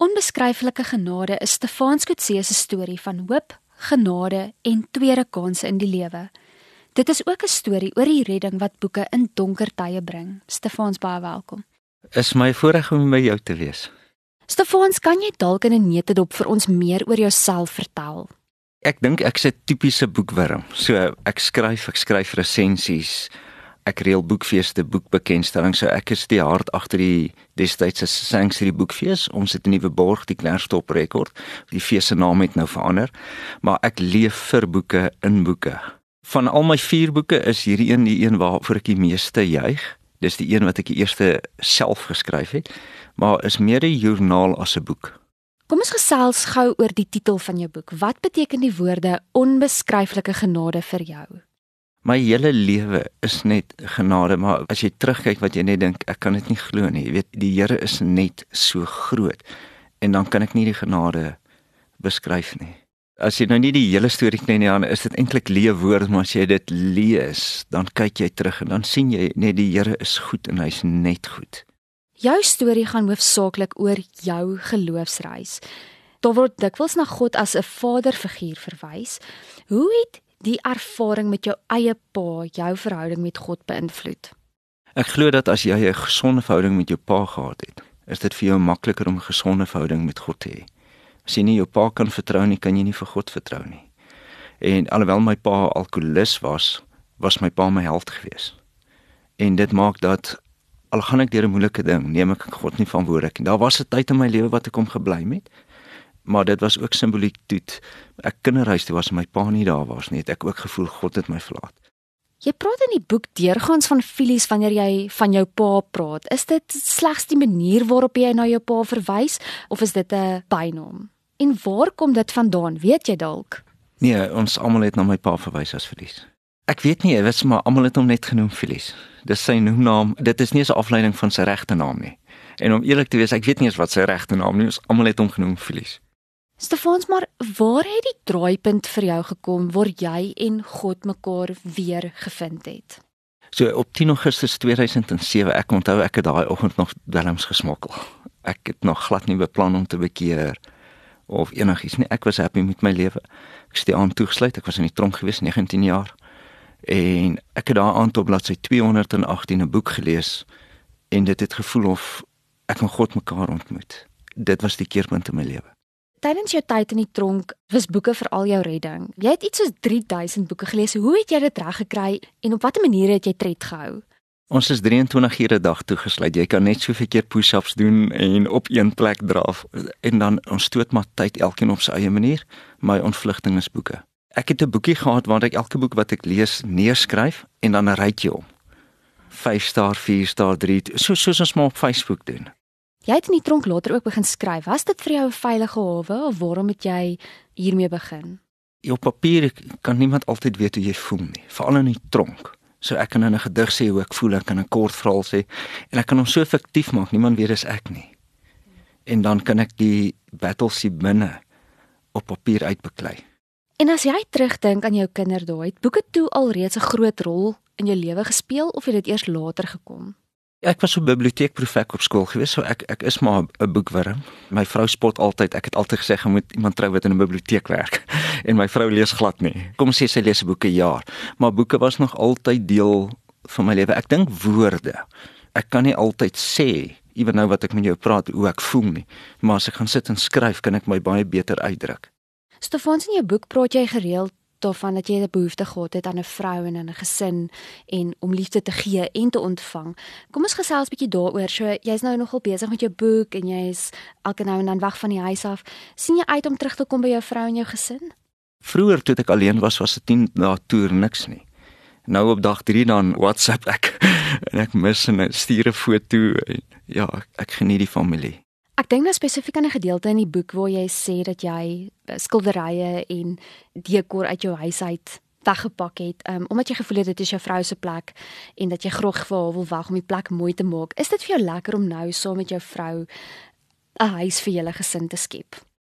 Onbeskryflike genade is Stefans Kutse se storie van hoop, genade en tweede kansse in die lewe. Dit is ook 'n storie oor die redding wat boeke in donker tye bring. Stefans baie welkom. Is my voorreg om by jou te wees. Stefans, kan jy dalk in 'n netedop vir ons meer oor jouself vertel? Ek dink ek's 'n tipiese boekwurm. So ek skryf, ek skryf resensies, ek reël boekfeeste, boekbekendstellings. So ek is die hart agter die destydse Sanctuary Boekfees. Ons het 'n nuwe borg, die Klerstop rekord. Die fees se naam het nou verander, maar ek leef vir boeke in boeke. Van al my 4 boeke is hierdie een die een waarvoor ek die meeste juig. Dis die een wat ek die eerste self geskryf het, maar is meer 'n joernaal as 'n boek. Kom ons gesels gou oor die titel van jou boek. Wat beteken die woorde onbeskryflike genade vir jou? My hele lewe is net genade, maar as jy terugkyk wat jy net dink, ek kan dit nie glo nie. Jy weet, die Here is net so groot en dan kan ek nie die genade beskryf nie. As jy nou nie die hele storie ken nie, dan is dit eintlik leefwoorde, maar as jy dit lees, dan kyk jy terug en dan sien jy net die Here is goed en hy's net goed. Jou storie gaan hoofsaaklik oor jou geloofsreis. Daar word dikwels na God as 'n vaderfiguur verwys. Hoe het die ervaring met jou eie pa jou verhouding met God beïnvloed? Ek glo dat as jy 'n gesonde verhouding met jou pa gehad het, is dit vir jou makliker om 'n gesonde verhouding met God te hê. As jy nie jou pa kan vertrou nie, kan jy nie vir God vertrou nie. En alhoewel my pa alkolikus was, was my pa my held geweest. En dit maak dat al gaan ek deur 'n moeilike ding, neem ek God nie verantwoordelik nie. Daar was 'n tyd in my lewe wat ek hom gebly het. Maar dit was ook simboliek toe ek kinderhuis toe was en my pa nie daar was nie, het ek ook gevoel God het my verlaat. Jy praat in die boek deurgaans van filies wanneer jy van jou pa praat. Is dit slegs die manier waarop jy na jou pa verwys of is dit 'n bynaam? En waar kom dit vandaan? Weet jy dalk? Nee, ons almal het na my pa verwys as Filies. Ek weet nie, dit is maar almal het hom net genoem Filies. Dis sy noemnaam. Dit is nie 'n afleiding van sy regte naam nie. En om eerlik te wees, ek weet nie eens wat sy regte naam nie. Ons almal het hom genoem Filies. Stefans, maar waar het die draaipunt vir jou gekom waar jy en God mekaar weer gevind het? So op 10 Augustus 2007, ek onthou ek het daai oggend nog dwelms gesmokkel. Ek het nog glad nie beplan om te bekeer of enigiets nie. Ek was happy met my lewe. Ek het die aand toegesluit. Ek was in die tronk gewees 19 jaar en ek het daar aan tot bladsy 218 'n boek gelees en dit het gevoel of ek en God mekaar ontmoet. Dit was die keerpunt in my lewe. Tydens jou tyd in die tronk was boeke vir al jou redding. Jy het iets soos 3000 boeke gelees. Hoe het jy dit reg gekry en op watter maniere het jy tred gehou? Ons is 23 ure 'n dag toegesluit. Jy kan net soveel keer push-ups doen en op een plek draf en dan ons stoot maar tyd elkeen op sy eie manier. My ontvlugting is boeke. Ek het 'n boekie gehad waar ek elke boek wat ek lees neerskryf en dan ry jy hom. 5 ster, 4 ster, 3, so soos ons maar op Facebook doen. Jy het in die tronk later ook begin skryf. Was dit vir jou 'n veilige hawe of waarom het jy hiermee begin? Op papier kan niemand altyd weet hoe jy voel nie, veral in die tronk. So ek kan in 'n gedig sê hoe ek voel, ek kan 'n kort verhaal sê en ek kan hom so fiktief maak, niemand weet dis ek nie. En dan kan ek die battles hier binne op papier uitbeklei. En as jy terugdink aan jou kinderdae, het boeke toe alreeds 'n groot rol in jou lewe gespeel of het dit eers later gekom? Ek was so biblioteekprefek op skool gewees, so ek ek is maar 'n boekwurm. My vrou spot altyd, ek het altyd gesê jy moet iemand trou wat in 'n biblioteek werk. En my vrou lees glad nie. Kom sê sy lees boeke jaar, maar boeke was nog altyd deel van my lewe. Ek dink woorde. Ek kan nie altyd sê ewen nou wat ek met jou praat hoe ek voel nie, maar as ek gaan sit en skryf, kan ek my baie beter uitdruk. Stefans in jou boek praat jy gereeld daarvan dat jy 'n behoefte gehad het aan 'n vrou en 'n gesin en om liefde te gee en te ontvang. Kom ons gesels 'n bietjie daaroor. So jy's nou nogal besig met jou boek en jy's elke nou en dan weg van die huis af. sien jy uit om terug te kom by jou vrou en jou gesin? Vroeger toe ek alleen was, was dit 10 dae toer niks nie. Nou op dag 3 dan WhatsApp ek en ek mis en stuur 'n foto ja, ek geniet die familie. Ek dink nou spesifiek aan 'n gedeelte in die boek waar jy sê dat jy eh, skilderye en dekor uit jou huis uit weggepak het, um, omdat jy gevoel het dit is jou vrou se plek en dat jy graag vir haar wil wag om die plek mooi te maak. Is dit vir jou lekker om nou saam met jou vrou 'n huis vir julle gesin te skep?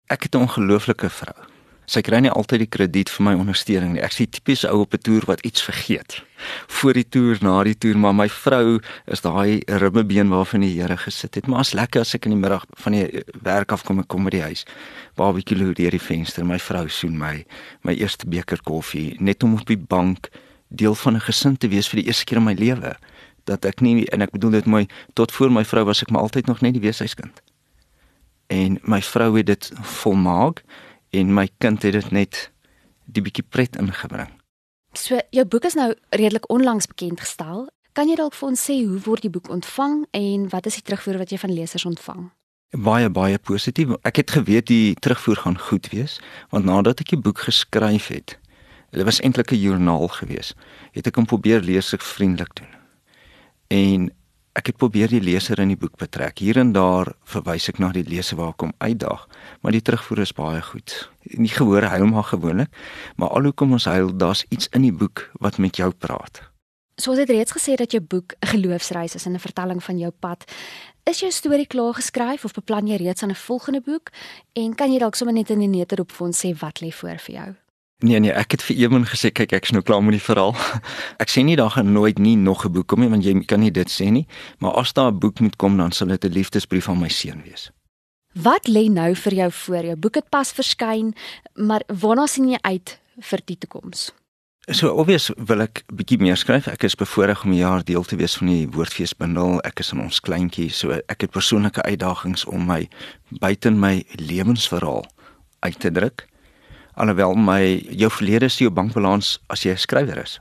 Ek het 'n ongelooflike vrou. Sy kry nie altyd die krediet vir my ondersteuning nie. Ek sien tipies ou op 'n toer wat iets vergeet. Voor die toer, na die toer, maar my vrou is daai ribbebeen waarvan die Here gesit het. Maar as lekker as ek in die middag van die werk af kom en kom by die huis. Barbecue loer deur die venster. My vrou soen my my eerste beker koffie net om op die bank deel van 'n gesin te wees vir die eerste keer in my lewe. Dat ek nie en ek bedoel dit mooi tot voor my vrou was ek maar altyd nog net die weeshuiskind. En my vrou het dit volmaak en my kind het dit net die bietjie pret ingebring. So jou boek is nou redelik onlangs bekend gestel. Kan jy dalk vir ons sê hoe word die boek ontvang en wat is die terugvoer wat jy van lesers ontvang? Baie baie positief. Ek het geweet die terugvoer gaan goed wees want nadat ek die boek geskryf het, dit was eintlik 'n joernaal geweest, het ek hom probeer leeslik vriendelik doen. En ek het probeer die leser in die boek betrek. Hier en daar verwys ek na die leser waar ek hom uitdaag, maar die terugvoer is baie goed. Nie gehoor huil maar gewoonlik, maar alhoekom ons huil, daar's iets in die boek wat met jou praat. Soos dit reeds gesê dat jou boek 'n geloofsreis is en 'n vertelling van jou pad. Is jou storie klaar geskryf of beplan jy reeds aan 'n volgende boek? En kan jy dalk sommer net in die neterop vir ons sê wat lê voor vir jou? Nee nee, ek het vir Ewen gesê kyk ek's nou klaar met die verhaal. Ek sê nie daar gaan nooit nie nog 'n boek kom nie want jy kan nie dit sê nie, maar as daar 'n boek moet kom dan sal dit 'n liefdesbrief aan my seun wees. Wat lê nou vir jou voor? Jou boek het pas verskyn, maar waarna sien jy uit vir die toekoms? So obvious wil ek bietjie meer skryf. Ek is bevoorreg om 'n jaar deel te wees van die Woordfeesbundel. Ek is in ons kleintjie, so ek het persoonlike uitdagings om my buite my lewensverhaal uit te druk alhoewel my jou verlede is jou bankbalans as jy 'n skrywer is.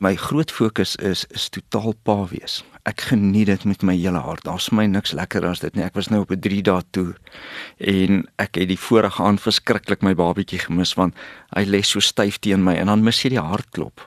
My groot fokus is is totaal pa wees. Ek geniet dit met my hele hart. Daar's my niks lekker as dit nie. Ek was nou op 'n 3 dae toer en ek het die vorige aand verskriklik my babatjie gemis want hy lê so styf teen my en dan mis jy die hartklop.